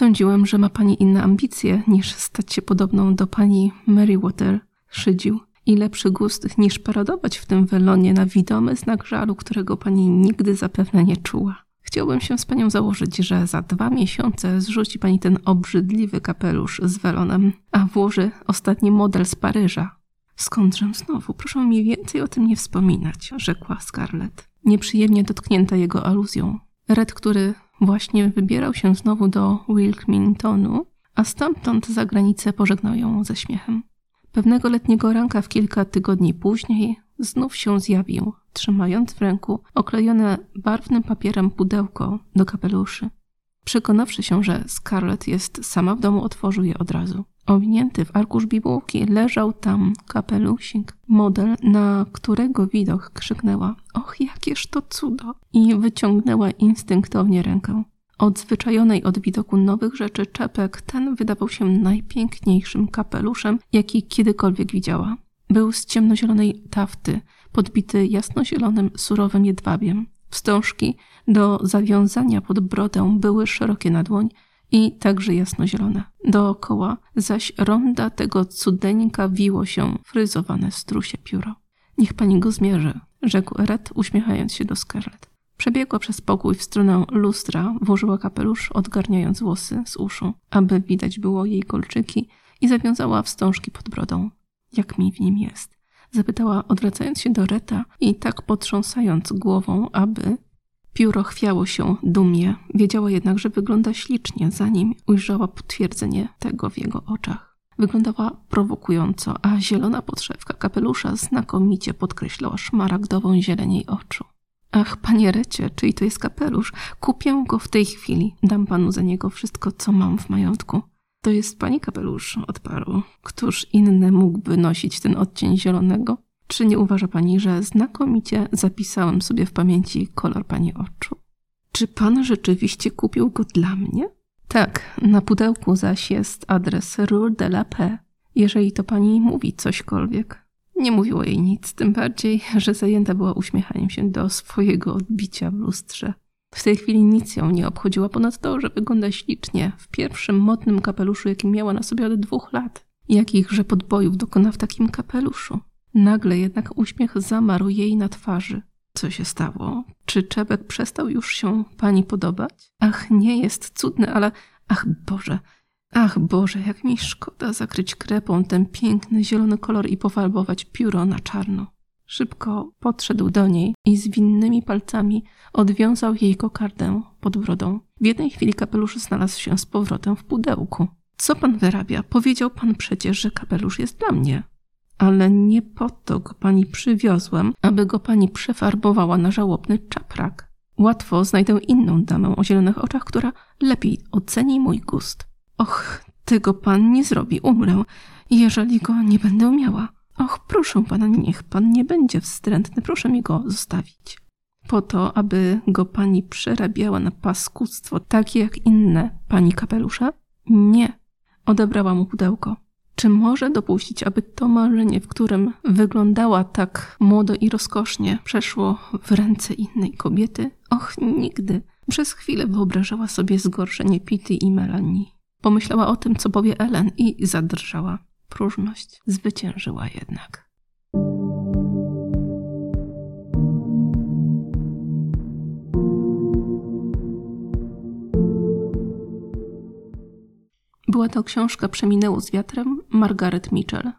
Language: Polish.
Sądziłem, że ma pani inne ambicje niż stać się podobną do pani Meriwether, szydził. I lepszy gust niż paradować w tym welonie na widomy znak żalu, którego pani nigdy zapewne nie czuła. Chciałbym się z panią założyć, że za dwa miesiące zrzuci pani ten obrzydliwy kapelusz z welonem, a włoży ostatni model z Paryża. Skądżem znowu? Proszę mi więcej o tym nie wspominać, rzekła Scarlett, nieprzyjemnie dotknięta jego aluzją. Red, który właśnie wybierał się znowu do Wilmingtonu, a stamtąd za granicę pożegnał ją ze śmiechem. Pewnego letniego ranka w kilka tygodni później znów się zjawił, trzymając w ręku oklejone barwnym papierem pudełko do kapeluszy. Przekonawszy się, że Scarlett jest sama w domu, otworzył je od razu. Owinięty w arkusz bibułki leżał tam kapelusik, model, na którego widok krzyknęła Och, jakież to cudo! i wyciągnęła instynktownie rękę. Odzwyczajonej od widoku nowych rzeczy czepek, ten wydawał się najpiękniejszym kapeluszem, jaki kiedykolwiek widziała. Był z ciemnozielonej tafty, podbity jasnozielonym, surowym jedwabiem. Wstążki do zawiązania pod brodę były szerokie na dłoń i także jasnozielone. Dookoła zaś ronda tego cudeńka wiło się fryzowane strusie pióro. Niech pani go zmierzy, rzekł Red, uśmiechając się do Scarlett. Przebiegła przez pokój w stronę lustra, włożyła kapelusz, odgarniając włosy z uszu, aby widać było jej kolczyki i zawiązała wstążki pod brodą. Jak mi w nim jest? Zapytała, odwracając się do Reta i tak potrząsając głową, aby pióro chwiało się dumnie. Wiedziała jednak, że wygląda ślicznie, zanim ujrzała potwierdzenie tego w jego oczach. Wyglądała prowokująco, a zielona podszewka kapelusza znakomicie podkreślała szmaragdową zieleń jej oczu. Ach, panie Recie, czyj to jest kapelusz? Kupię go w tej chwili. Dam panu za niego wszystko, co mam w majątku. To jest pani kapelusz, odparł. Któż inny mógłby nosić ten odcień zielonego? Czy nie uważa pani, że znakomicie zapisałem sobie w pamięci kolor pani oczu? Czy pan rzeczywiście kupił go dla mnie? Tak, na pudełku zaś jest adres Rue de la Paix. Jeżeli to pani mówi cośkolwiek. Nie mówiło jej nic, tym bardziej, że zajęta była uśmiechaniem się do swojego odbicia w lustrze. W tej chwili nic ją nie obchodziła ponad to, że wygląda ślicznie w pierwszym modnym kapeluszu, jaki miała na sobie od dwóch lat. Jakichże podbojów dokona w takim kapeluszu? Nagle jednak uśmiech zamarł jej na twarzy. Co się stało? Czy Czebek przestał już się pani podobać? Ach, nie jest cudny, ale ach Boże, ach Boże, jak mi szkoda zakryć krepą ten piękny zielony kolor i pofarbować pióro na czarno. Szybko podszedł do niej i zwinnymi palcami odwiązał jej kokardę pod brodą. W jednej chwili kapelusz znalazł się z powrotem w pudełku. Co pan wyrabia? Powiedział pan przecież, że kapelusz jest dla mnie. Ale nie po to go pani przywiozłem, aby go pani przefarbowała na żałobny czaprak. Łatwo znajdę inną damę o zielonych oczach, która lepiej oceni mój gust. Och, tego pan nie zrobi, umrę, jeżeli go nie będę miała. Och, proszę pana, niech pan nie będzie wstrętny, proszę mi go zostawić. Po to, aby go pani przerabiała na paskudztwo, takie jak inne pani kapelusze? Nie. Odebrała mu pudełko. Czy może dopuścić, aby to marzenie, w którym wyglądała tak młodo i rozkosznie, przeszło w ręce innej kobiety? Och, nigdy. Przez chwilę wyobrażała sobie zgorszenie Pity i Melanie. Pomyślała o tym, co powie Ellen i zadrżała. Próżność zwyciężyła jednak. Była to książka Przeminęło z wiatrem Margaret Mitchell.